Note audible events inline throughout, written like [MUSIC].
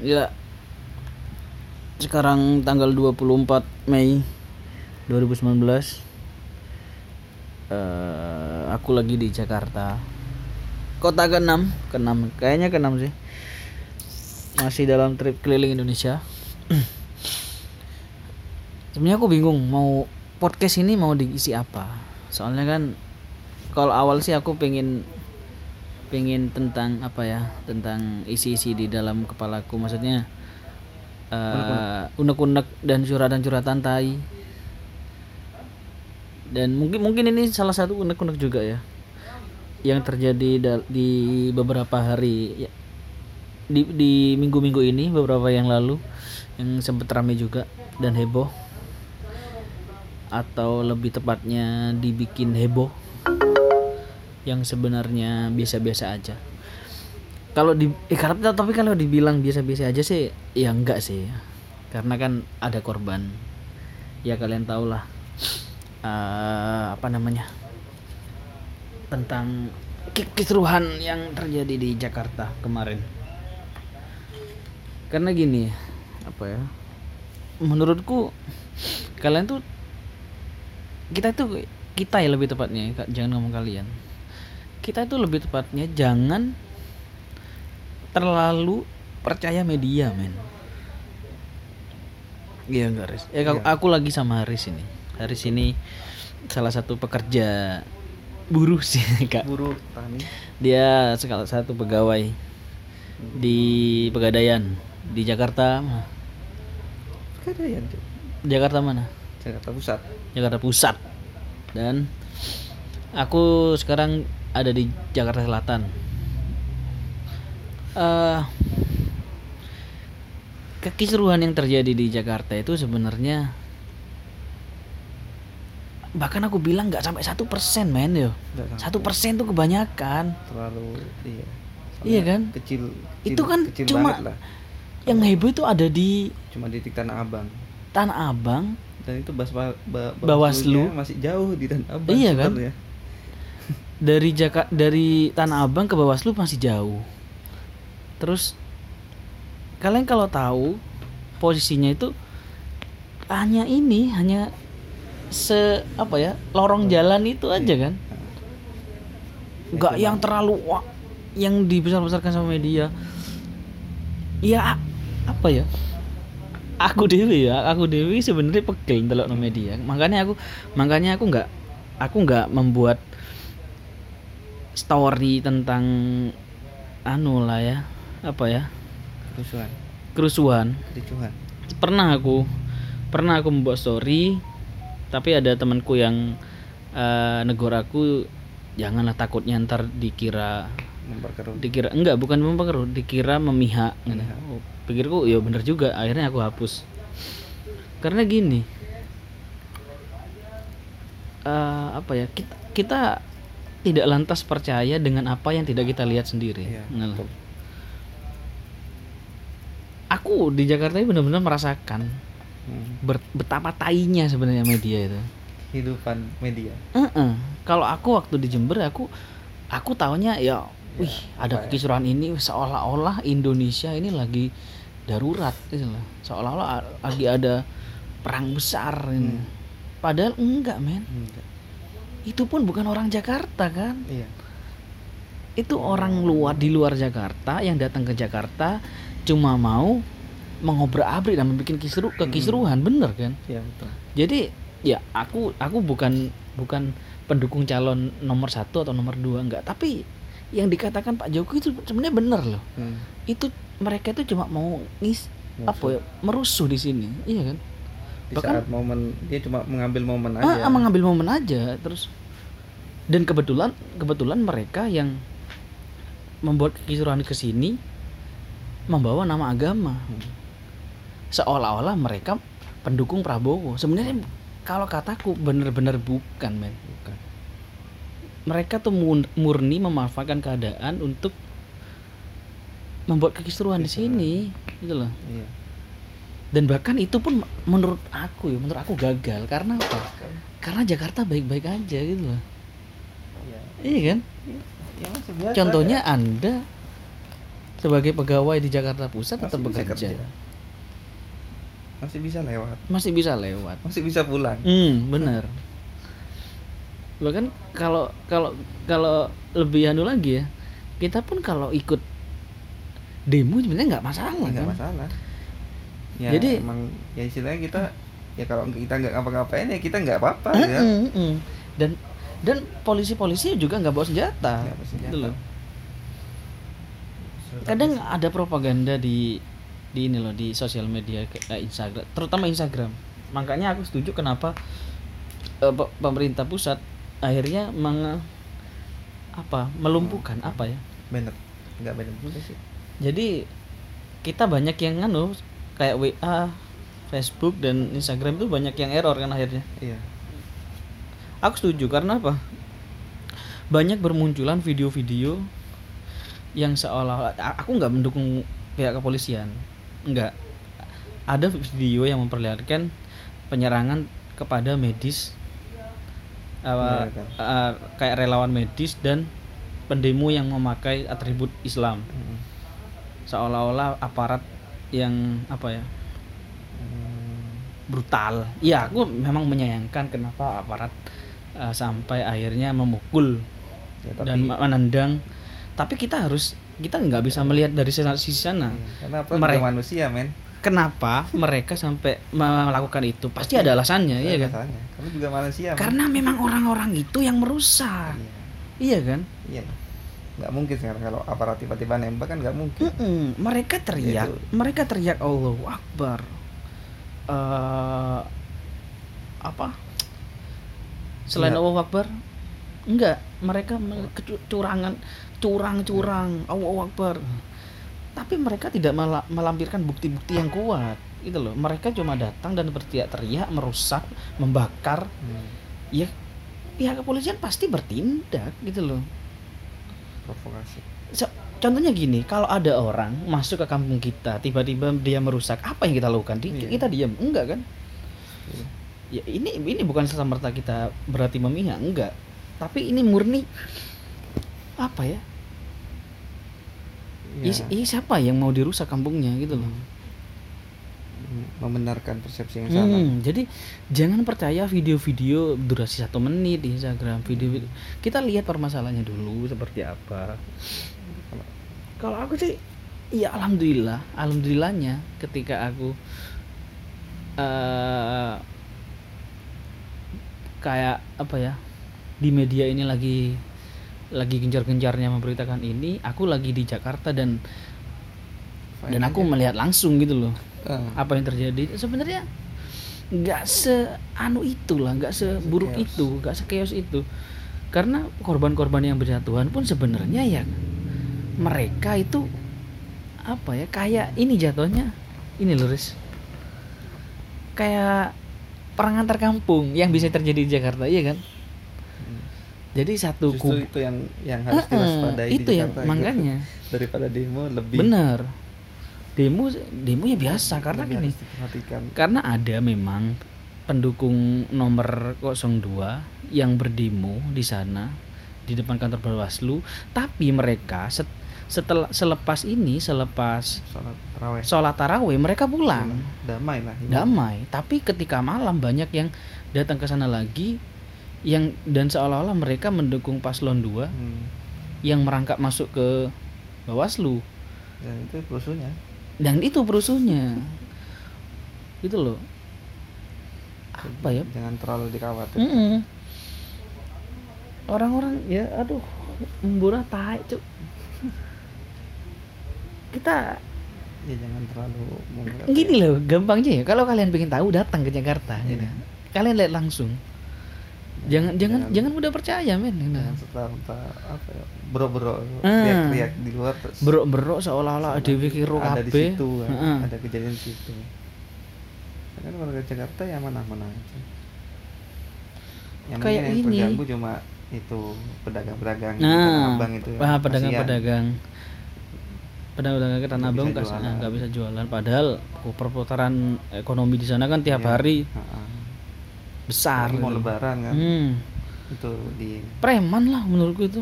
Ya. Sekarang tanggal 24 Mei 2019. Eh, aku lagi di Jakarta. Kota ke-6, ke-6, kayaknya ke-6 sih. Masih dalam trip keliling Indonesia. [CLEARS THROAT] Sebenarnya aku bingung mau podcast ini mau diisi apa. Soalnya kan kalau awal sih aku pengen pengen tentang apa ya tentang isi-isi di dalam kepalaku. Maksudnya eh unek-unek dan curhatan-curhatan tai. Dan mungkin mungkin ini salah satu unek-unek juga ya yang terjadi di beberapa hari ya, di di minggu-minggu ini beberapa yang lalu yang sempat ramai juga dan heboh. Atau lebih tepatnya dibikin heboh yang sebenarnya biasa-biasa aja. Kalau di eh, karena tapi kalau dibilang biasa-biasa aja sih ya enggak sih. Karena kan ada korban. Ya kalian tau lah eh, apa namanya? tentang ki- kisruhan yang terjadi di Jakarta kemarin. Karena gini, apa ya? Menurutku kalian tuh kita tuh kita ya lebih tepatnya jangan ngomong kalian kita itu lebih tepatnya jangan terlalu percaya media men. Iya enggak Riz. Ya aku, aku lagi sama Haris ini. Haris ini salah satu pekerja buruh sih [LAUGHS] kak. Buruh tani dia salah satu pegawai di pegadaian di Jakarta. Pegadaian. Jakarta mana? Jakarta Pusat. Jakarta Pusat. Dan aku sekarang ada di Jakarta Selatan. eh kekisruhan yang terjadi di Jakarta itu sebenarnya bahkan aku bilang nggak sampai satu persen men yo satu persen tuh kebanyakan terlalu iya Iya kan? kecil, kecil Itu kan kecil cuma- lah yang heboh itu ada di cuma di titik Tanah Abang Tanah Abang dan itu bas Bawaslu. Masih jauh di Tanah Abang Iya kan? Dari Jaka dari Tanah Abang ke Bawaslu masih jauh. Terus kalian kalau tahu posisinya itu hanya ini, hanya se apa ya lorong jalan itu aja kan, nggak yang terlalu wah, yang dibesar-besarkan sama media. Ya apa ya? Aku dewi ya, aku dewi sebenarnya pegel ndelok no media. Makanya aku makanya aku nggak aku nggak membuat story tentang anu lah ya apa ya? Kerusuhan. Kerusuhan. Kericuhan. Pernah aku pernah aku membuat story tapi ada temanku yang eh, negor aku janganlah takutnya ntar dikira memperkeruh. dikira enggak bukan mempengaruhi dikira memihak. Memihak. Oh, pikirku ya bener juga akhirnya aku hapus. Karena gini eh, apa ya kita, kita tidak lantas percaya dengan apa yang tidak kita lihat sendiri betul. aku di Jakarta ini benar-benar merasakan Hmm. betapa tainya sebenarnya media itu kehidupan media Heeh. Kalau aku waktu di Jember aku aku taunya ya wih ada ya? kekisruhan ini seolah-olah Indonesia ini lagi darurat gitu loh. Seolah-olah lagi ada perang besar ini. Hmm. Padahal enggak, men. Enggak. Itu pun bukan orang Jakarta kan. iya. Itu orang luar di luar Jakarta yang datang ke Jakarta cuma mau mengobrak-abrik dan membuat kisru kekisruhan, bener kan? iya betul. Jadi ya aku aku bukan bukan pendukung calon nomor satu atau nomor dua enggak. Tapi yang dikatakan Pak Jokowi itu sebenarnya benar loh. Hmm. itu mereka itu cuma mau ngis apa ya merusuh di sini. Iya kan di Bahkan- saat momen dia cuma mengambil momen ah, aja. mengambil momen aja terus dan kebetulan kebetulan mereka yang membuat kekisruhan ke sini membawa nama agama. Hmm. seolah-olah mereka pendukung Prabowo. Sebenarnya kalau kataku bener-bener bukan men. Bukan. Mereka tuh murni memanfaatkan keadaan untuk membuat kekisruhan di sini gitu loh. Iya dan bahkan itu pun menurut aku ya menurut aku gagal. Karena apa? Karena Jakarta baik-baik aja gitu loh. Iya. Iya kan? Ya masih biasa contohnya ya. anda sebagai pegawai di Jakarta Pusat tetap Masih bisa bekerja. kerja. masih bisa lewat. Masih bisa lewat. Masih bisa pulang. Hmm benar. Bahkan kalau kalau kalau lebih anu lagi ya kita pun kalau ikut demo sebenarnya nggak masalah nggak kan? masalah ya Jadi- emang ya istilahnya kita ya kalau kita nggak ngapa-ngapain ya kita nggak apa-apa ya. Mm-mm, mm. dan dan polisi-polisi juga nggak bawa senjata, Nggak bawa senjata. Gitu kadang ada propaganda di di ini loh di sosial media kayak Instagram terutama Instagram. Makanya aku setuju kenapa pe- pemerintah pusat akhirnya meng apa melumpuhkan apa ya? Bener nggak juga sih. Jadi kita banyak yang nganu kayak WA Facebook dan Instagram itu banyak yang error kan akhirnya. Iya. Aku setuju karena apa? Banyak bermunculan video-video yang seolah a- aku nggak mendukung pihak kepolisian, nggak. Ada video yang memperlihatkan penyerangan kepada medis, uh, uh, kayak relawan medis dan pendemo yang memakai atribut Islam, seolah-olah aparat yang apa ya Hmm. brutal. Iya, aku memang menyayangkan kenapa aparat uh, sampai akhirnya memukul Ya, tapi, dan menendang. Tapi kita harus kita nggak bisa melihat dari sisi sana. Iya, karena apa Mereka- manusia men Kenapa mereka sampai melakukan itu? Pasti ada alasannya, iya kan? Rasanya. kamu juga manusia men. Karena memang orang-orang itu yang merusak. iya Iya kan? iya nggak mungkin sekarang kalau aparat tiba-tiba nembak kan nggak mungkin Mm-mm. Mereka teriak, Itu. mereka teriak Allahu Akbar. Eh, apa? Selain. Allahu Akbar, enggak. Mereka me- kecu- curangan, curang-curang, Allahu Akbar. Tapi mereka tidak mela- melampirkan bukti-bukti yang kuat, gitu loh. Mereka cuma datang dan berteriak-teriak, merusak, membakar. Hmm, Ya, pihak kepolisian pasti bertindak, gitu loh. Provokasi So- contohnya gini, kalau ada orang masuk ke kampung kita, tiba-tiba dia merusak, apa yang kita lakukan? Di- Iya. Kita diam, enggak kan? Iya. Ya ini ini bukan serta merta kita berarti memihak, enggak. Tapi ini murni apa ya? Ya, Is- i- siapa yang mau dirusak kampungnya gitu loh. Hmm, membenarkan persepsi yang salah Hmm, jadi jangan percaya video-video durasi satu menit di Instagram. Video, kita lihat permasalahannya dulu seperti apa. Kalau- aku sih, ya alhamdulillah, alhamdulillahnya ketika aku eh kayak apa ya di media ini lagi lagi gencar-gencarnya memberitakan ini, aku lagi di Jakarta dan Fine dan aku aja. melihat langsung gitu loh Ah, apa yang terjadi. Sebenarnya nggak seanu itu lah, nggak seburuk itu, nggak sekeos itu. Karena korban-korban yang berjatuhan pun sebenarnya ya mereka itu apa ya kayak ini jatuhnya ini loh Riz. kayak perang antar kampung yang bisa terjadi di Jakarta iya kan hmm. jadi satu justru kubu itu yang yang harus diwaspadai di itu yang Jakarta, gitu. makanya daripada demo lebih benar demo demo ya biasa karena lebih gini. karena ada memang pendukung nomor 02 yang berdemo di sana di depan kantor Bawaslu. Tapi mereka set- setelah selepas ini selepas sholat taraweh. sholat tarawih mereka pulang. Damai lah ini. damai. Tapi ketika malam banyak yang datang ke sana lagi yang dan seolah-olah mereka mendukung paslon 2 Hmm. yang merangkap masuk ke Bawaslu. Dan itu rusuhnya dan itu perusuhnya. Gitu loh. Apa ya? Jangan terlalu dikhawatir. Mm-mm. orang-orang ya aduh murah tai cuk. Kita ya jangan terlalu gini loh gampangnya ya kalau kalian pengen tahu datang ke Jakarta Iya. gitu. kalian lihat langsung jangan jangan Jangan- jangan mudah percaya men jangan serta merta apa ya bro-bro Ah. teriak-teriak di luar terus berok-berok seolah-olah dewi kiro ada di situ kan. Heeh. ada kejadian di situ kan warga Jakarta ya mana-mana aja yang Kayak yang ini. terganggu cuma itu pedagang-pedagang nah Abang itu ya. ah, pedagang Kasihan. pedagang ke Tanah Nggak Abang bisa kas- jualan. nggak bisa jualan padahal perputaran ekonomi di sana kan tiap Iya. hari Heeh. Besar Lagi mau gitu. lebaran kan? Hmm. itu di preman lah menurutku itu.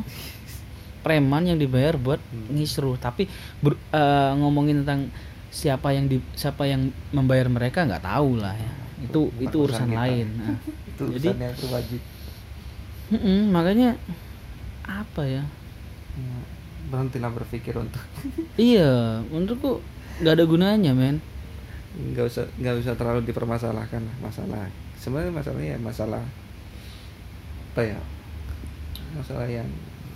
Preman yang dibayar buat Hmm. ngisru. Tapi ber- eh, ngomongin tentang siapa yang di siapa yang membayar mereka nggak tahu lah ya. Itu Bukan itu urusan urusan lain. Nah, [LAUGHS] itu Jadi- yang wajib. Mm-mm, makanya apa ya? Ya, berhentilah berpikir untuk [LAUGHS] iya menurutku nggak ada gunanya men. Nggak usah nggak usah terlalu dipermasalahkan lah masalah sebenarnya masalahnya ya masalah apa ya masalah yang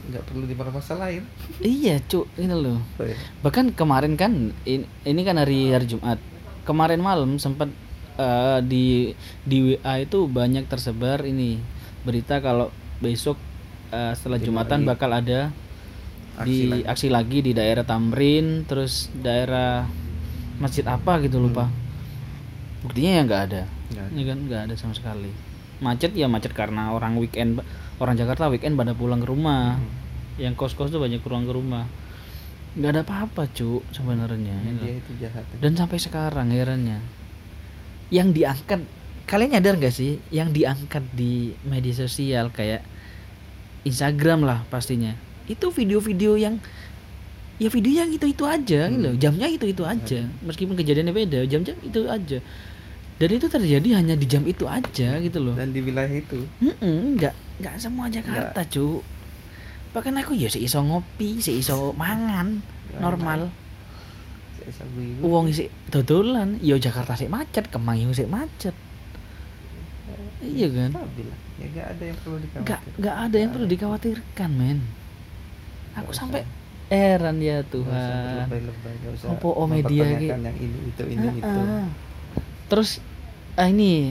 nggak perlu dipermasalahin iya cuk ini loh ya bahkan kemarin kan in- ini kan hari hari Jumat kemarin malam sempat eh, di di WA itu banyak tersebar ini berita kalau besok eh, setelah Jadi Jumatan lagi. bakal ada Aksi di lagi. aksi lagi di daerah Tamrin terus daerah masjid apa gitu lupa buktinya ya nggak ada Nggak ada. ini kan nggak ada sama sekali macet ya macet karena orang weekend orang Jakarta weekend pada pulang ke rumah Hmm. yang kos-kos tuh banyak pulang ke rumah nggak ada apa-apa cu sebenarnya Ya, gitu. dia itu jahat ya. dan sampai sekarang herannya yang diangkat kalian nyadar gak sih yang diangkat di media sosial kayak Instagram lah pastinya itu video-video yang ya video yang itu itu aja gitu loh. Hmm. jamnya itu itu aja meskipun kejadiannya beda jam-jam itu aja dan itu terjadi hanya di jam itu aja gitu loh. Dan di wilayah itu? Mm-mm, nggak nggak semua Jakarta cu bahkan aku ya seiso ngopi seiso mangan Nggak normal. uang isi dodolan yo Jakarta sih macet Kemang yo sih macet. Iya kan? Stabil ya nggak ada yang perlu dikhawatirkan. Ada yang perlu dikhawatirkan men. Aku sampai heran ya Nggak usah Tuhan. berlebay-lebay, nggak usah Apa, oh, media mempertanyakan ki- yang ini itu ini itu. Ah, ah. Terus ah, ini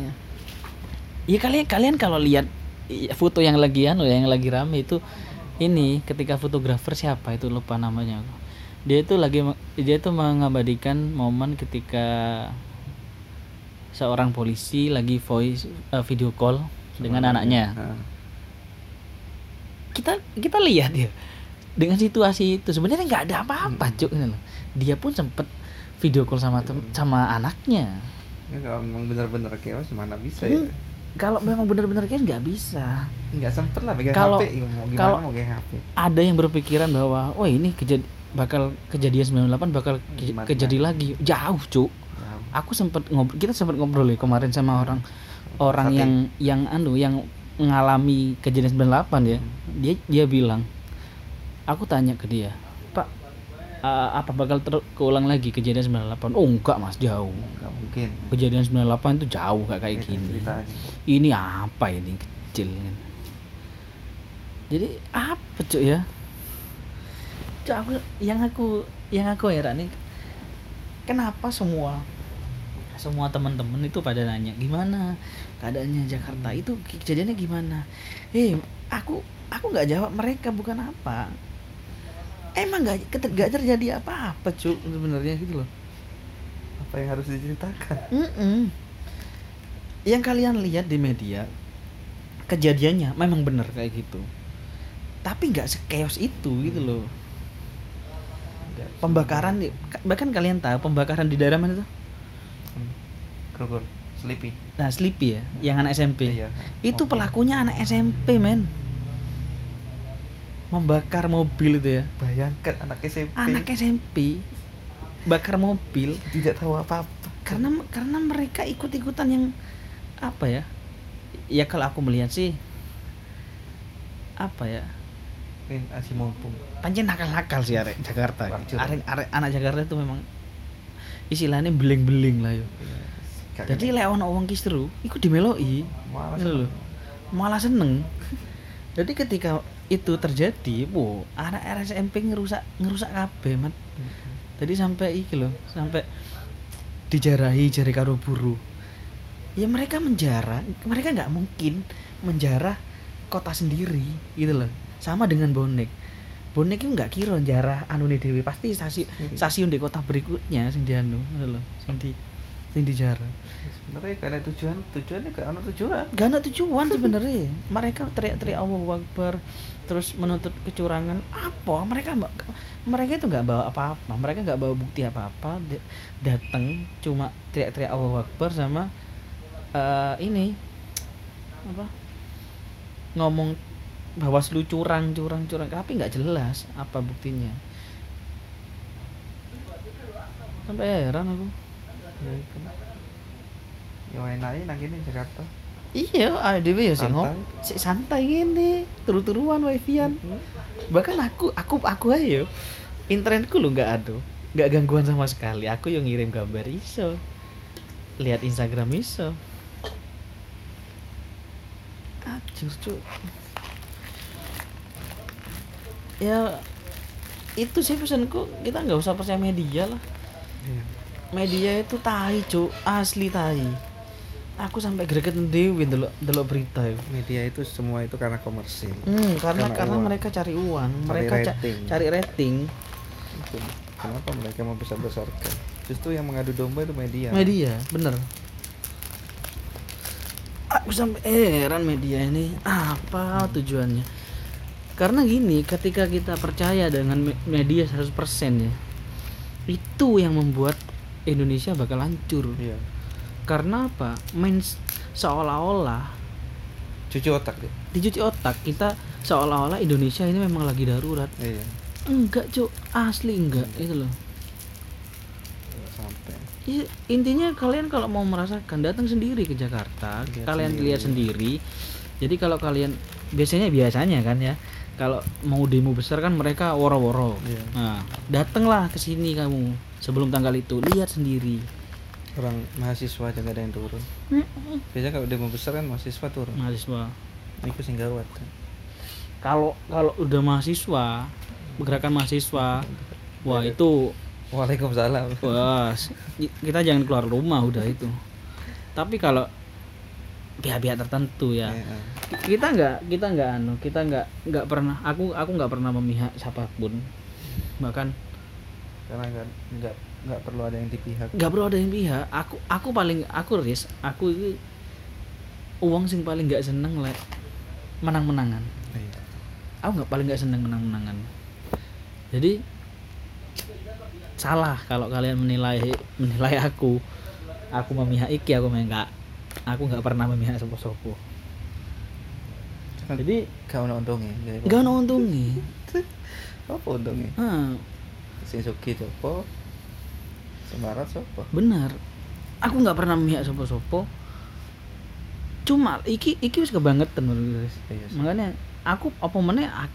ya kalian kalian kalau lihat foto yang lagi anu yang lagi rame itu ini ketika fotografer siapa itu lupa namanya dia itu lagi dia itu mengabadikan momen ketika seorang polisi lagi voice eh, video call dengan Sama anaknya Ah. kita kita lihat ya dengan situasi itu sebenarnya nggak ada apa-apa Mm. cuk loh. dia pun sempet video call sama tem- sama anaknya Ya, kalau memang benar-benar chaos mana bisa ya? Hmm, kalau memang benar-benar kan nggak bisa. Nggak sempet lah pegang Kalau- HP ya, mau gimana kalau- mau pegang HP ada yang berpikiran bahwa oh ini kejadi bakal kejadian 98 bakal ke- Gimana? kejadi lagi. Jauh cuk. Ya, aku sempat ngobrol kita sempat ngobrol ya kemarin sama orang orang Sate. yang yang anu yang mengalami kejadian 98 ya. Dia dia bilang aku tanya ke dia eh, apa bakal ter- keulang lagi kejadian 98 oh enggak mas jauh. Nggak mungkin. Kejadian 98 itu jauh gak kayak gini. ceritanya. ini apa ini kecil kan jadi apa cuy ya? Cuk, aku yang aku yang aku heran nih kenapa semua semua teman-teman itu pada nanya gimana keadaannya Jakarta? Itu kejadiannya gimana? Eh aku aku nggak jawab mereka bukan apa emang keter- nggak terjadi apa-apa cuy sebenarnya gitu loh apa yang harus diceritakan Mm-mm. Yang kalian lihat di media kejadiannya memang benar kayak gitu. Tapi nggak sekeos itu gitu loh. Nggak. Pembakaran bahkan kalian tahu pembakaran di daerah mana tuh? Hmm. Krugor Sleepy Nah, Sleepy ya, yang anak SMP. Iya. Itu pelakunya anak SMP, men. Membakar mobil itu ya. bayangkan anak SMP Anak SMP bakar mobil. Tidak tahu apa-apa. Karena karena mereka ikut-ikutan yang apa ya ya kalau aku melihat sih apa ya? Ini masih mumpung. Pancen nakal-nakal sih arek. Jakarta arek arek anak Jakarta itu memang istilahnya beling-beling lah yo. Gak jadi lek ono wong kisru iku dimeloi Malah Gitu loh. malah seneng. Jadi ketika itu terjadi wow anak SMP ngerusak ngerusak kabeh mat. Jadi sampai iki loh sampai dijarahi jari karo buru ya mereka menjarah mereka nggak mungkin menjarah kota sendiri gitu loh sama dengan bonek. Bonek itu nggak kira jarah anu dewi pasti stasiun Sendiri. stasiun di kota berikutnya sing dianu gitu loh sing di sing dijarah. Sebenarnya karena tujuan. Tujuannya ke anu tujuan. Gak ada tujuan sebenarnya. Mereka teriak-teriak Allahu Akbar terus menuntut kecurangan. Apa? Mereka mereka itu nggak bawa apa-apa. Mereka nggak bawa bukti apa-apa. Datang cuma teriak-teriak Allahu Akbar sama eh, ini apa ngomong Bawaslu curang curang curang. Tapi nggak jelas apa buktinya. Sampai heran aku ya ya enaknya nang kene Jakarta. Iya ADW ya sih ngop Santai. sik santai gini turu-turuan wifian bahkan aku aku aku ayo internetku lu nggak ada nggak gangguan sama sekali. Aku yang ngirim gambar iso lihat Instagram iso. Acur cu ya itu sih pesanku. Kita nggak usah percaya media lah. Iya. Media itu tai cu asli tai aku sampai greget dewi delok delok berita itu media itu semua itu karena komersil Hmm, karena Karena karena uang. mereka cari uang, Cari mereka ca- rating. cari rating. itu kenapa mereka mau besar besarkan justru yang mengadu domba itu media Media, bener. Aku sampai heran media ini apa tujuannya? Karena gini, ketika kita percaya dengan me- media 100% ya, itu yang membuat Indonesia bakal hancur. iya Karena apa? Main seolah-olah cuci otak deh dicuci otak kita seolah-olah Indonesia ini memang lagi darurat. iya Enggak, Cuk. Asli enggak. Itu loh. sampai Iya, intinya kalian kalau mau merasakan datang sendiri ke Jakarta, Lihat kalian sendiri. lihat sendiri. Jadi kalau kalian biasanya biasanya kan ya, kalau mau demo besar kan mereka woro-woro. Iya. Nah, datanglah ke sini kamu sebelum tanggal itu, lihat sendiri. orang mahasiswa aja ada yang turun biasanya kalau demo besar kan mahasiswa turun Mahasiswa. itu sing gawat Kalau kalau udah mahasiswa, gerakan mahasiswa, wah Iya. itu Waalaikumsalam Wah, kita jangan keluar rumah udah itu. Tapi kalau pihak-pihak tertentu ya, Iya. kita nggak kita nggak anu, kita nggak nggak pernah. Aku aku nggak pernah memihak siapa pun. Bahkan karena nggak nggak nggak perlu ada yang di pihak nggak perlu ada yang pihak. Aku aku paling aku ris, aku itu uang sing paling nggak seneng lek menang-menangan. Iya. Aku nggak paling nggak seneng menang-menangan. Jadi salah kalau kalian menilai menilai aku aku memihak iki aku enggak aku nggak pernah memihak sopo-sopo Kan jadi untungnya jadi nggak untungnya [LAUGHS] apa untungnya hmm, sing suki sopo semarat sopo bener. Aku nggak pernah memihak sopo-sopo cuma iki iki wis kebangetan menurut guys. Iya sih. makanya aku apa mana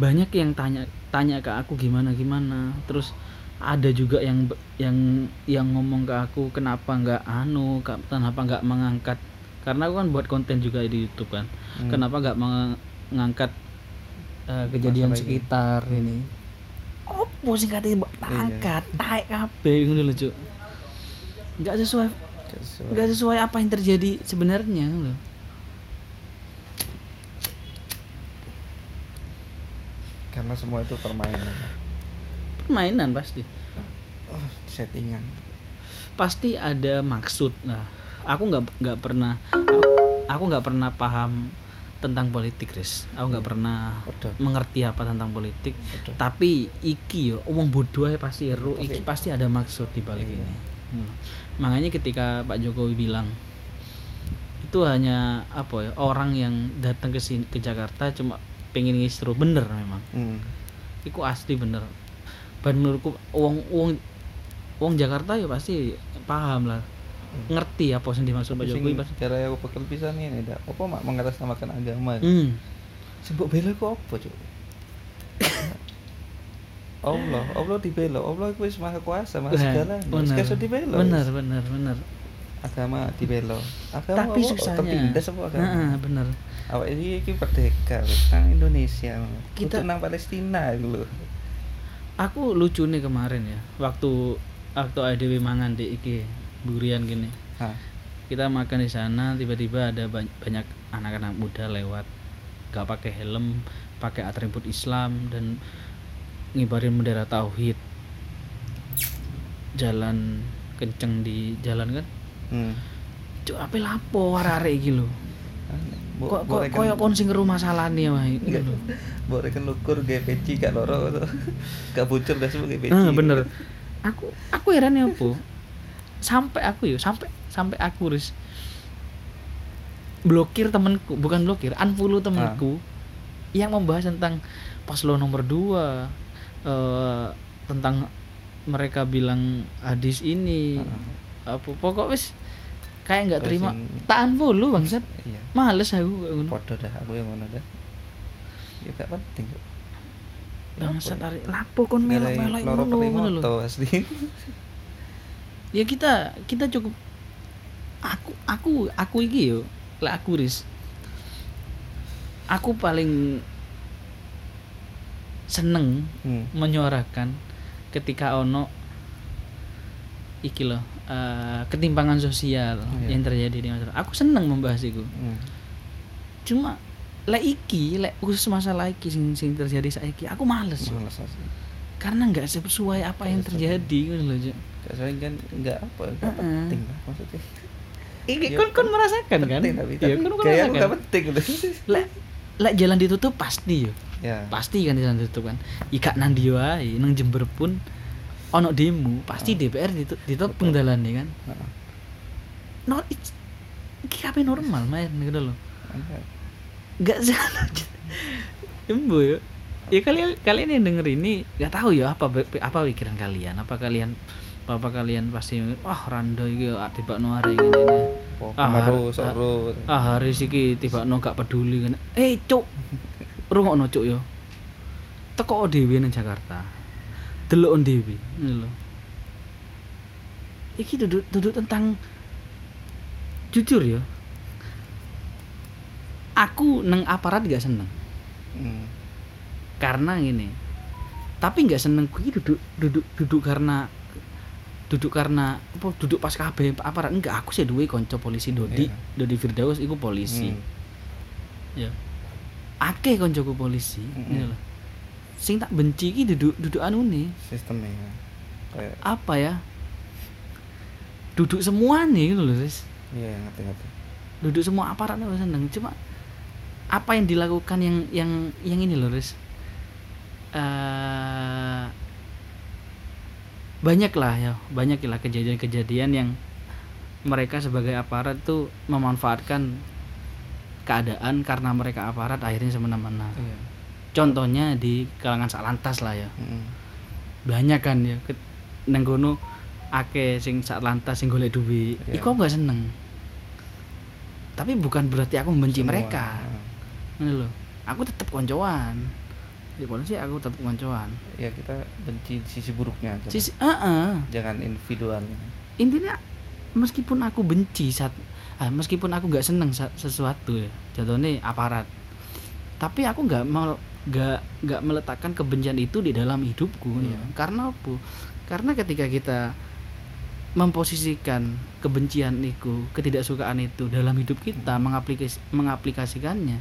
banyak yang tanya tanya ke aku gimana gimana. Terus ada juga yang yang yang ngomong ke aku kenapa nggak anu kenapa nggak mengangkat. Karena aku kan buat konten juga di YouTube kan. Hmm. kenapa nggak mengangkat eh, kejadian Masalah ini. sekitar ini opo sing katanya mbok Iya. angkat taek kabeh ngono lho Cuk. Nggak sesuai Gak sesuai. nggak sesuai apa yang terjadi sebenarnya loh karena semua itu permainan. Permainan pasti. Oh, settingan. Pasti ada maksud nah aku nggak nggak pernah aku nggak pernah paham tentang politik Riz aku nggak pernah Waduh. mengerti apa tentang politik Waduh. tapi iki yo omong bodoh pasti ero iki Pasti. ada maksud di balik Iya. ini Hmm. makanya ketika Pak Jokowi bilang itu hanya apa ya orang yang datang ke sini ke Jakarta cuma pengen ngistro bener memang hmm. Iku asli bener. Dan menurutku wong wong wong Jakarta ya pasti paham lah. Ngerti apa yang dimaksud Pak Jokowi pasti. cara aku pekel pisan ini dah apa mak mengatasnamakan agama Hmm. sebut bela ku apa cuk Allah Allah dibela Allah itu maha kuasa maha segala bener. Dibela Bener, wis. bener, bener. agama dibela agama Tapi susahnya. tertindas apa agama Heeh, bener. awak ini iki merdeka nang Indonesia Kita- kita nang Palestina lho Aku lucu nih kemarin ya, waktu waktu ADW mangan di iki durian gini. Hah. Kita makan di sana tiba-tiba ada ba- banyak anak-anak muda lewat gak pakai helm, pakai atribut Islam dan ngibarin bendera tauhid. Jalan kenceng di jalan kan. hmm. Cuk, apa lapo arek iki lho. Kok kok koyo kon sing rumah salane wae. Gitu. [LAUGHS] Mbok reken lukur ge peci gak loro to. [LAUGHS] Gak bocor dah sebagai peci. Ah, bener. Aku aku heran ya apa? Sampai aku ya, sampai sampai aku ris blokir temenku, bukan blokir, unfollow temenku yang membahas tentang paslon nomor dua eh, tentang mereka bilang hadis ini Heeh. apa pokok wis kayak nggak terima. tahan dulu bangsat. Iya. Males aku podo dah aku yang ngono dah. Ya gak penting bangsat ari lapo kon melok-melok loro ngono ngono lho [LAUGHS] ya kita kita cukup aku aku aku iki yo lek aku ris aku paling seneng hmm. menyuarakan ketika ono iki loh eh, ketimpangan sosial Iya. yang terjadi di masyarakat aku seneng membahas itu Hmm. cuma lek iki lek khusus masalah iki sing, sing terjadi saiki aku males. Males karena nggak sesuai apa yang terjadi gitu loh soalnya kan nggak apa nggak Heeh. penting lah maksudnya Iki Ya, kon kon merasakan kan? penting tapi, Iya, tapi kon kon kayak aku merasakan. gak penting Lek lek [LAUGHS] jalan ditutup pasti yo. ya Pasti kan jalan ditutup kan. Ika nang ndi wae nang Jember pun ono demo, pasti Ah. DPR ditu- ditopeng dalane kan. Heeh. No, it's, iki kabeh normal main gitu loh. Enggak. Enggak salah. Embo yo. Ya kalian kalian yang denger ini nggak tahu ya apa apa pikiran kalian. Apa kalian apa kalian pasti wah rando iki tiba no hari ini. ini. Ah, kemaru har- soro ah hari iki tiba no gak peduli. Kan eh cuk rungokno cuk yo. Teko dhewe nang Jakarta. Delok dhewe lho. Iki duduk duduk tentang jujur ya aku neng aparat gak seneng. Hmm. karena gini tapi nggak seneng kuwi duduk duduk duduk karena duduk karena apa duduk pas kabeh aparat enggak aku sih duwe kanca polisi Dodi Iya. Dodi Firdaus iku polisi Hmm. ya akeh koncoku polisi Mm-mm. ngene lho. sing tak benci iki duduk duduk anu nih sistemnya ya. kayak apa ya duduk semua nih gitu loh Riz. iya ngerti ngerti duduk semua aparat aku seneng cuma apa yang dilakukan yang yang yang ini loh Riz Eh, banyak lah ya banyak lah kejadian-kejadian yang mereka sebagai aparat tuh memanfaatkan keadaan karena mereka aparat akhirnya semena-mena. Iya. Contohnya di kalangan salantas lah ya. Mm. banyak kan ya Ke- nang kono akeh sing salantas sing golek duit. Iya. iku aku gak seneng. Tapi bukan berarti aku membenci Semua. mereka. Ngono lho. Aku tetep koncoan di polisi aku tetep koncoan ya kita benci sisi buruknya aja. Sisi heeh. Jangan individualnya intinya meskipun aku benci saat ah, meskipun aku nggak seneng sesuatu ya jatuhnya aparat. Tapi aku nggak mau nggak nggak meletakkan kebencian itu di dalam hidupku Iya. ya. karena apa? Karena ketika kita memposisikan kebencian itu ketidaksukaan itu dalam hidup kita mengaplikas mengaplikasikannya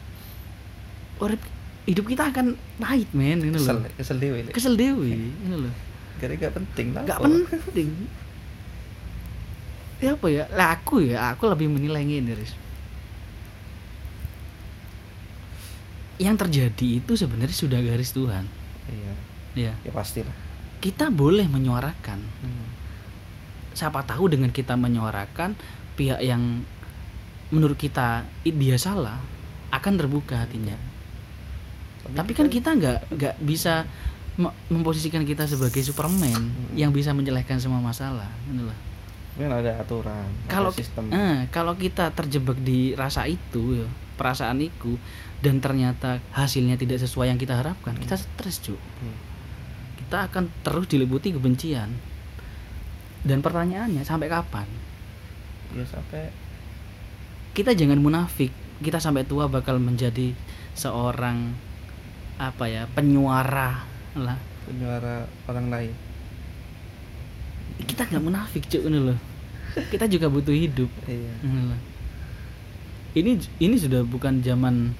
urip hidup kita akan pahit men ini kesel loh. kesel Lek. kesel dewi ini loh. Gara gak penting lah kok. penting. Ya apa ya? Lah aku ya aku lebih menilai ini Riz. Yang terjadi itu sebenarnya sudah garis Tuhan. Iya. Ya. Ya pastilah. Kita boleh menyuarakan. Hmm. siapa tahu dengan kita menyuarakan pihak yang menurut kita dia salah akan terbuka hatinya tapi kan kita nggak nggak bisa me- memposisikan kita sebagai Superman yang bisa menyelesaikan semua masalah gitu loh. kan ada aturan kalau sistem eh, kalau kita terjebak di rasa itu ya, perasaan itu dan ternyata hasilnya tidak sesuai yang kita harapkan Hmm. kita stres cuy Hmm. kita akan terus diliputi kebencian dan pertanyaannya sampai kapan ya sampai kita jangan munafik kita sampai tua bakal menjadi seorang apa ya penyuara lah. Penyuara orang lain. Kita nggak munafik cuy ini loh kita juga butuh hidup. Iya. Ini ini sudah bukan zaman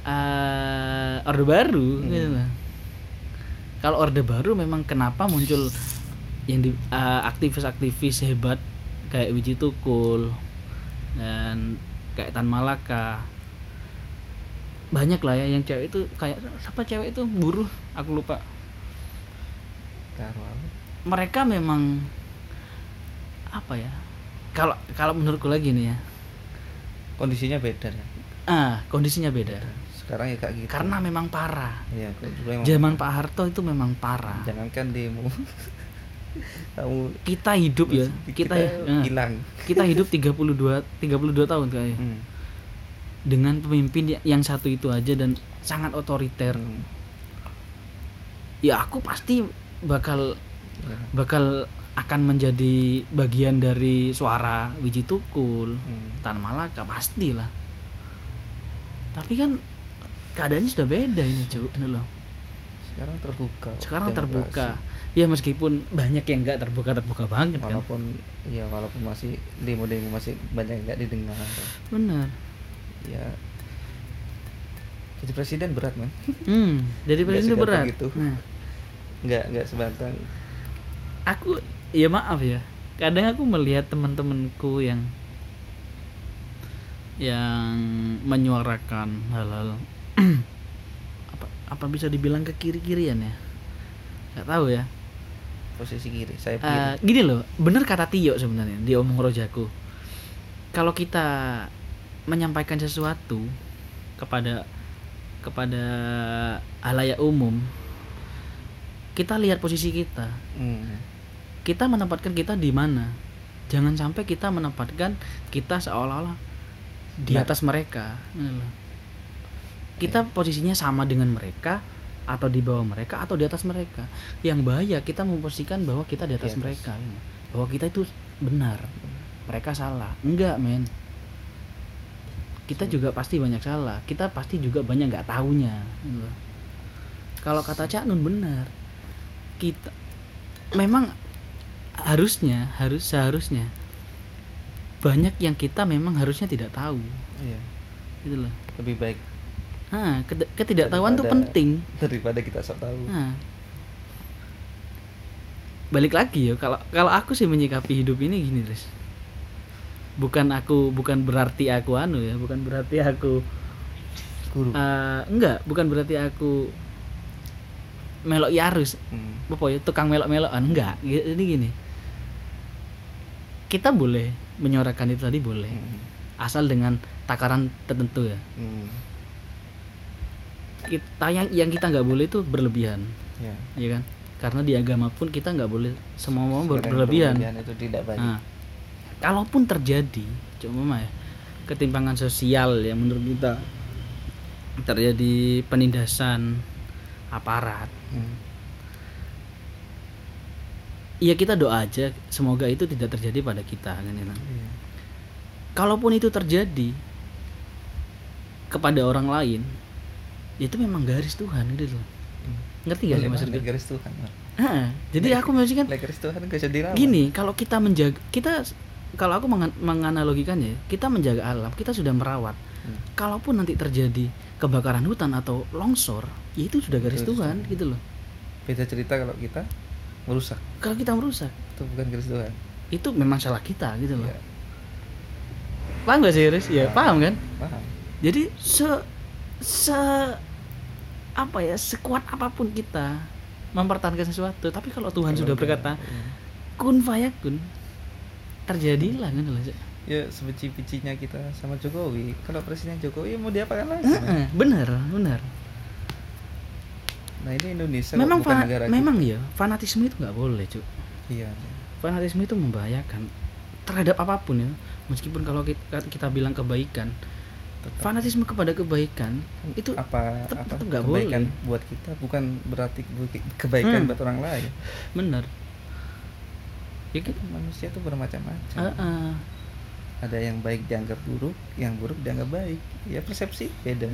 eh orde baru Hmm. gitu loh. kalau orde baru memang kenapa muncul yang di eh, aktivis-aktivis hebat kayak Wiji Tukul dan kayak Tan Malaka banyak lah ya yang cewek itu kayak siapa cewek itu? Buruh aku lupa. Mereka memang apa ya kalau kalau menurutku lagi nih ya. Kondisinya beda ya ah kondisinya beda. Sekarang ya kayak gitu. Karena memang parah. Ya kalau dulu emang zaman Pak Harto itu memang parah. Jangankan demo. [LAUGHS] Kamu kita hidup ya. Kita ya, hilang. Kita hidup 32 32 tahun kayaknya. Hmm. Dengan pemimpin ya- yang satu itu aja dan sangat otoriter. Ya aku pasti bakal bakal akan menjadi bagian dari suara Wiji Tukul Hmm. Tan Malaka pastilah. Tapi kan keadaannya sudah beda ini cuy ini loh. Sekarang terbuka. Sekarang demokrasi. terbuka. Ya meskipun banyak yang nggak terbuka terbuka banget kan. Walaupun ya walaupun masih demo-demo masih banyak yang nggak didengar. Benar ya. Jadi presiden berat man hmm jadi presiden itu segampang berat. itu. Nah, nggak nggak sebatang aku ya maaf ya. Kadang aku melihat teman-temanku yang yang menyuarakan hal-hal [CLEARS THROAT] apa apa bisa dibilang ke kiri kirian ya? Nggak tahu ya. Posisi kiri saya kiri gini loh bener kata Tio sebenarnya di omong rojaku. Kalau kita menyampaikan sesuatu kepada kepada halayak umum kita lihat posisi kita. Hmm. kita menempatkan kita di mana? Jangan sampai kita menempatkan kita seolah-olah di Benar. atas mereka. Kita posisinya sama dengan mereka atau di bawah mereka atau di atas mereka. Yang bahaya kita memposisikan bahwa kita di atas Di atas. mereka bahwa kita itu benar. Mereka salah. Enggak men kita juga pasti banyak salah. Kita pasti juga banyak nggak taunya Ini loh. kalau kata Cak Nun benar. Kita memang harusnya harus seharusnya banyak yang kita memang harusnya tidak tahu. Iya. Gitu loh. Lebih baik nah keti- ketidaktahuan tuh penting. daripada kita sok tahu. Nah balik lagi ya kalau kalau aku sih menyikapi hidup ini gini Riz bukan aku bukan berarti aku anu ya bukan berarti aku guru. eh, enggak bukan berarti aku melok yarus. Hmm. apa ya tukang melok-melokan enggak. G- ini gini kita boleh menyuarakan itu tadi boleh. Hmm. asal dengan takaran tertentu ya. Hmm. kita yang yang kita nggak boleh itu berlebihan. Ya. Ya kan? Karena di agama pun kita nggak boleh semua mau ber- Sekarang berlebihan itu tidak baik. Nah, kalaupun terjadi cuma ya ketimpangan sosial yang menurut kita terjadi penindasan aparat Hmm. ya kita doa aja semoga itu tidak terjadi pada kita kan ya. Iya. kalaupun itu terjadi kepada orang lain ya itu memang garis Tuhan gitu loh ngerti gak sih maksudnya garis Tuhan Mas. Ah, jadi aku maksudnya kan Like garis Tuhan gak bisa dilawan gini kalau kita menjaga kita kalau aku mengan- menganalogikannya kita menjaga alam kita sudah merawat. Hmm. kalaupun nanti terjadi kebakaran hutan atau longsor ya itu sudah garis Itu Tuhan gitu loh. Beda cerita kalau kita merusak. Kalau kita merusak. Itu bukan garis Tuhan. Itu memang salah kita gitu loh. Iya, paham gak sih Riz? ya paham. kan? Paham. Jadi se se apa ya sekuat apa pun kita mempertahankan sesuatu tapi kalau Tuhan Kalau sudah udah- berkata iya. kun fayakun terjadilah kan loh ya sebenci-bencinya kita sama Jokowi. Kalau presiden Jokowi mau diapakan lagi? Heeh, benar benar. Nah ini Indonesia memang bukan negara memang ya fanatisme itu nggak boleh cuy kita. iya. Fanatisme itu membahayakan terhadap apa pun ya. Meskipun kalau kita, kita bilang kebaikan tetap. fanatisme kepada kebaikan itu apa tetap- apa tetap nggak kebaikan boleh. buat kita? Bukan berarti kebaikan Hmm. buat orang lain. Benar ya gitu manusia tuh bermacam-macam. Heeh. ada yang baik dianggap buruk yang buruk dianggap baik. Ya persepsi beda.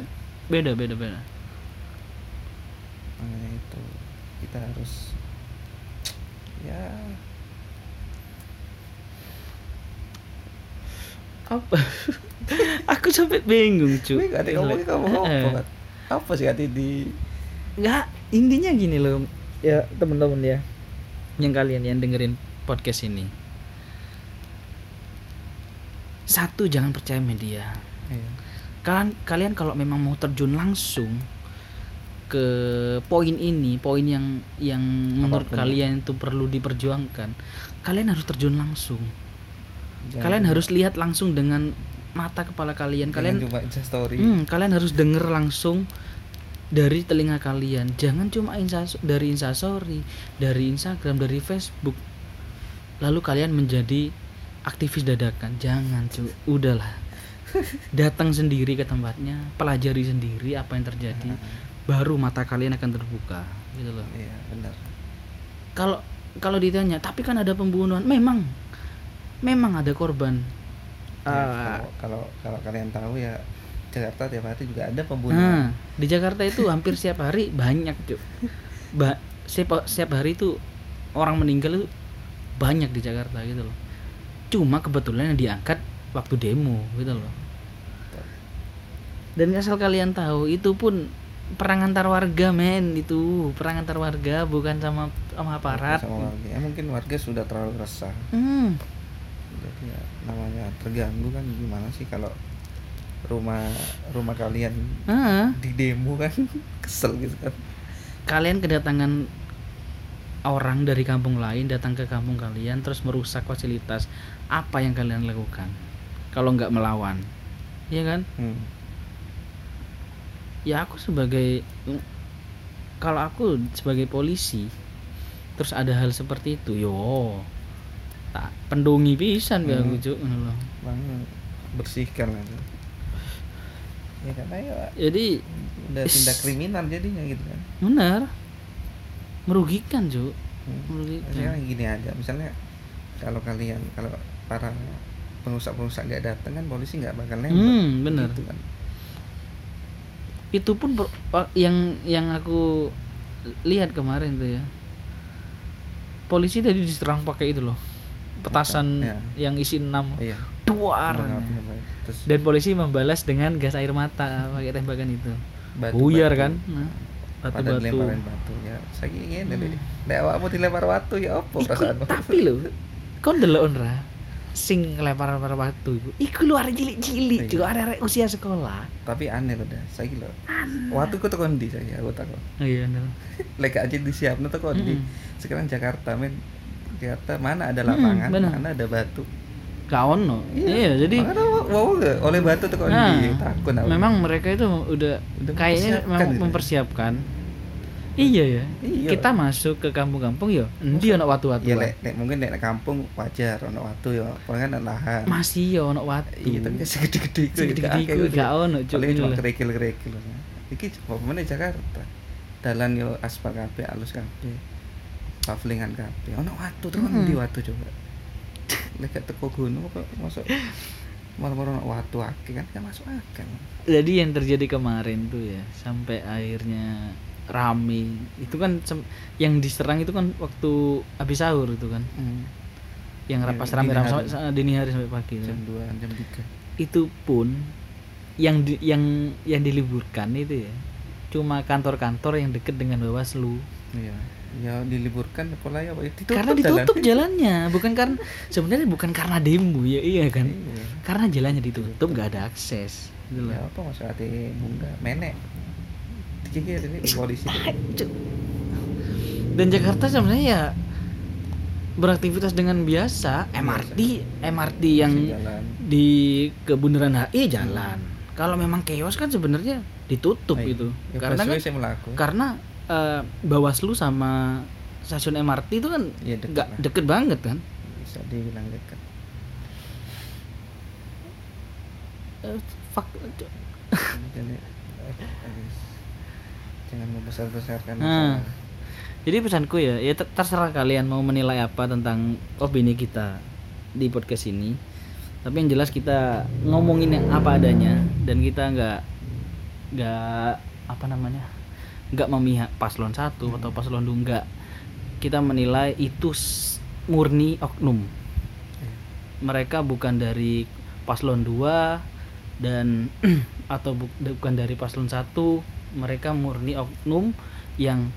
Beda beda beda. Makanya itu. Kita harus ya. Apa? [LAUGHS] Aku sampai bingung cuy Wih, gak ada ngomong kamu. Heeh. apa apa sih hati di nggak intinya gini loh ya teman-teman ya yang kalian yang dengerin podcast ini satu jangan percaya media Iya. kalian kalian kalau memang mau terjun langsung ke poin ini poin yang yang menurut Apa pun. kalian itu perlu diperjuangkan kalian harus terjun langsung Jangan- kalian harus lihat langsung dengan mata kepala kalian Jangan kalian cuma story Hmm, kalian harus denger langsung dari telinga kalian. Jangan cuma insa dari instastory, dari Instagram, dari Facebook. Lalu kalian menjadi aktivis dadakan. Jangan, cu. Udahlah. Datang sendiri ke tempatnya, pelajari sendiri apa yang terjadi. Baru mata kalian akan terbuka, gitu loh. iya benar Kalau kalau ditanya, tapi kan ada pembunuhan. Memang. Memang ada korban. Ya, kalau kalau kalau kalian tahu ya Jakarta tiap hari juga ada pembunuhan Nah, di Jakarta itu hampir setiap hari banyak, Cuk. Ba setiap, setiap hari itu orang meninggal itu banyak di Jakarta gitu loh. Cuma kebetulan yang diangkat waktu demo gitu loh. Dan asal kalian tahu itu pun perang antar warga men itu. Perang antar warga bukan sama sama aparat. sama warga. Ya mungkin warga sudah terlalu resah. Hmm, jadi ya namanya terganggu kan gimana sih kalau rumah rumah kalian ah, di demo kan? [LAUGHS] Kesel gitu kan. Kalian kedatangan orang dari kampung lain datang ke kampung kalian terus merusak fasilitas apa yang kalian lakukan? Kalau nggak melawan. Ya kan? Hmm. ya aku sebagai kalau aku sebagai polisi terus ada hal seperti itu yo tak pendungi pisan hmm. Aku Cuk, loh. bang bersihkan ya karena ya jadi udah tindak kriminal jadinya gitu kan. Benar merugikan Cuk. Hmm. merugikan. Maksudnya gini aja misalnya kalau kalian kalau para pengusaha-pengusaha nggak datang kan polisi nggak bakal nembak. Hmm, bener. gitu kan. Itu pun yang yang aku lihat kemarin tuh ya. Polisi tadi diserang pakai itu loh petasan Ya. yang isi enam. Iya. Duar. Dan polisi membalas dengan gas air mata pakai tembakan itu. Batu, buyar kan? Nah, pada batu-batu dilemparin batu ya saya ingin Hmm. hmm. nek awakmu dilempar batu ya apa Iku, perasaanmu tapi lo kau ndelok onra sing ngelempar batu iku iku lu arek cilik-cilik Iya. juga arek usia sekolah tapi aneh loh dah saya kira waktu ku tekan di saya aku takut oh iya bener. [LAUGHS] lek aja disiapno tekan di sekarang Jakarta men Jakarta mana ada lapangan bener. mana ada batu gak ono iya, jadi Makanya wow gak oleh batu tekan Nah, di takut aku. memang mereka itu udah, Udah kayaknya mempersiapkan memang gitu ya. mempersiapkan. Iya ya. Iya. Kita masuk ke kampung-kampung ya, endi ono watu-watu. ya lek, lek mungkin lek kampung wajar ono watu ya. Pokoknya kan lahan. Masih ya ono watu. iya tapi kan segede-gede iku ya, Segede-gede iku gak ono, paling cuma lah. kerikil-kerikil iki apa mana Jakarta. Dalan yo aspal kabeh halus kabeh. Pavlingan kabeh. Ono watu Mm-mm. di watu coba? [LAUGHS] Lek gak teko gunung apa masuk? Malah-malah ono watu akeh kan gak masuk akal. Jadi yang terjadi kemarin tuh ya, sampai akhirnya rame. Itu kan yang diserang itu kan waktu habis sahur itu kan. Yang Iya, rapas dini rame-rame hari. sampai sa- dini hari sampai pagi itu. jam 2 jam 3 itu pun yang di- yang yang diliburkan itu ya cuma kantor-kantor yang deket dengan Bawaslu. Iya. Ya diliburkan pola ya? Ditutup karena ditutup jalannya. bukan karena sebenarnya bukan karena demo ya iya kan? Iya. karena jalannya ditutup nggak ada akses gitu ya apa maksud hati bunga? Menek dikikir ini polisi dan Jakarta sebenarnya ya beraktivitas dengan biasa. MRT MRT yang jalan. di ke Bundaran HI jalan. Kalau memang chaos kan sebenarnya ditutup Nah, itu ya, karena kan karena eh, Bawaslu sama stasiun MRT itu kan Iya, deket nggak lah. deket banget kan? Bisa dibilang dekat Eh, fuck jangan membesar-besarkan Nah. jadi pesanku ya ya ter- terserah kalian mau menilai apa tentang opini kita di podcast ini. Tapi yang jelas kita ngomongin yang apa adanya dan kita nggak nggak apa namanya nggak memihak paslon satu atau paslon dua nggak. Kita menilai itu murni oknum. Mereka bukan dari paslon 2 dan [CLEARS THROAT] atau bu- bukan dari paslon 1 mereka murni oknum yang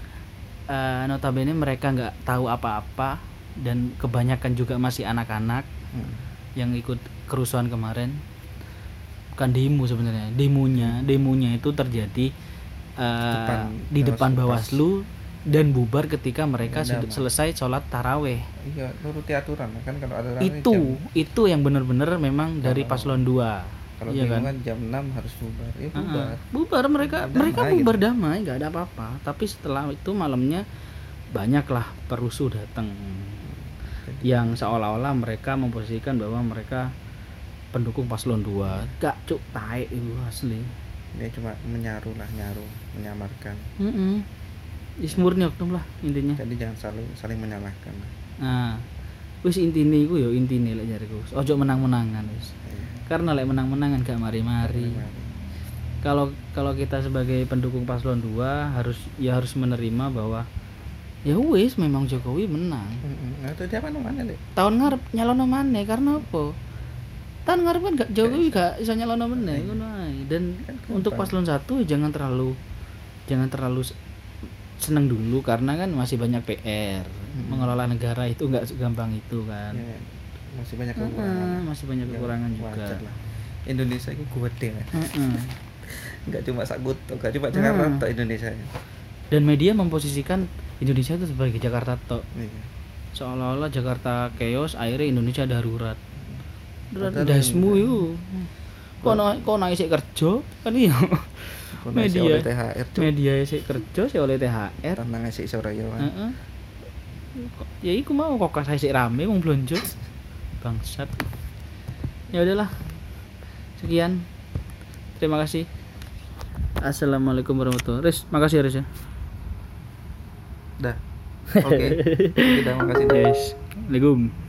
eh, notabene mereka nggak tahu apa-apa dan kebanyakan juga masih anak-anak Hmm. yang ikut kerusuhan kemarin. Bukan demo sebenarnya demonya demonya itu terjadi eh, Depan di depan Bawaslu. Dan bubar ketika mereka Ya, sudah selesai sholat taraweh. Iya nuruti aturan kan kalau ada aturan itu itu yang benar-benar memang dari Kalau- paslon 2 kalau Iya kan? kan jam 6 harus bubar ya bubar bubar mereka Damai mereka gitu. bubar damai nggak ada apa-apa tapi setelah itu malamnya banyaklah perusuh datang yang seolah-olah mereka memposisikan bahwa mereka pendukung paslon 2 gak cuk taek itu asli dia cuma menyaru lah nyaru menyamarkan Heeh. Is murni oknum lah intinya. jadi jangan saling saling menyalahkan lah. Nah, wis intine iku ya intine lek jariku. Ojo menang-menangan wis. Iya. Karena lek menang-menangan gak mari-mari. Mari. Kalau kalau kita sebagai pendukung paslon 2 harus ya harus menerima bahwa ya wis memang Jokowi menang. Nah itu dia mana mana deh Tahun ngarep nyalono maneh karena apa? Tahun ngarep kan gak Jokowi gak iso nyalono meneh ngono ae. Dan Kan untuk gampang. paslon 1 jangan terlalu jangan terlalu se- seneng dulu karena kan masih banyak PR. Mengelola negara itu nggak segampang itu kan. Ya, masih banyak kekurangan masih banyak Ya, kekurangan juga. wajar lah. Indonesia itu kuat deh nggak cuma sakut nggak cuma Jakarta Hmm. tok Indonesia Dan media memposisikan Indonesia itu sebagai Jakarta tok. Iya. Seolah-olah Jakarta chaos, akhirnya Indonesia darurat. Darurat dasmu itu. Kok naik kok naik kerja kan iya. Media. oleh THR tuh Media sik kerja sih oleh THR. tenang ngasih sore ya kan Heeh. Ya iku mau kok kasih rame wong blonjo. Bangsat. Ya udahlah. Sekian. Terima kasih. Assalamualaikum warahmatullahi wabarakatuh. Riz, makasih ya Riz ya. dah oke [LAUGHS] kita makasih. Yes. Assalamualaikum.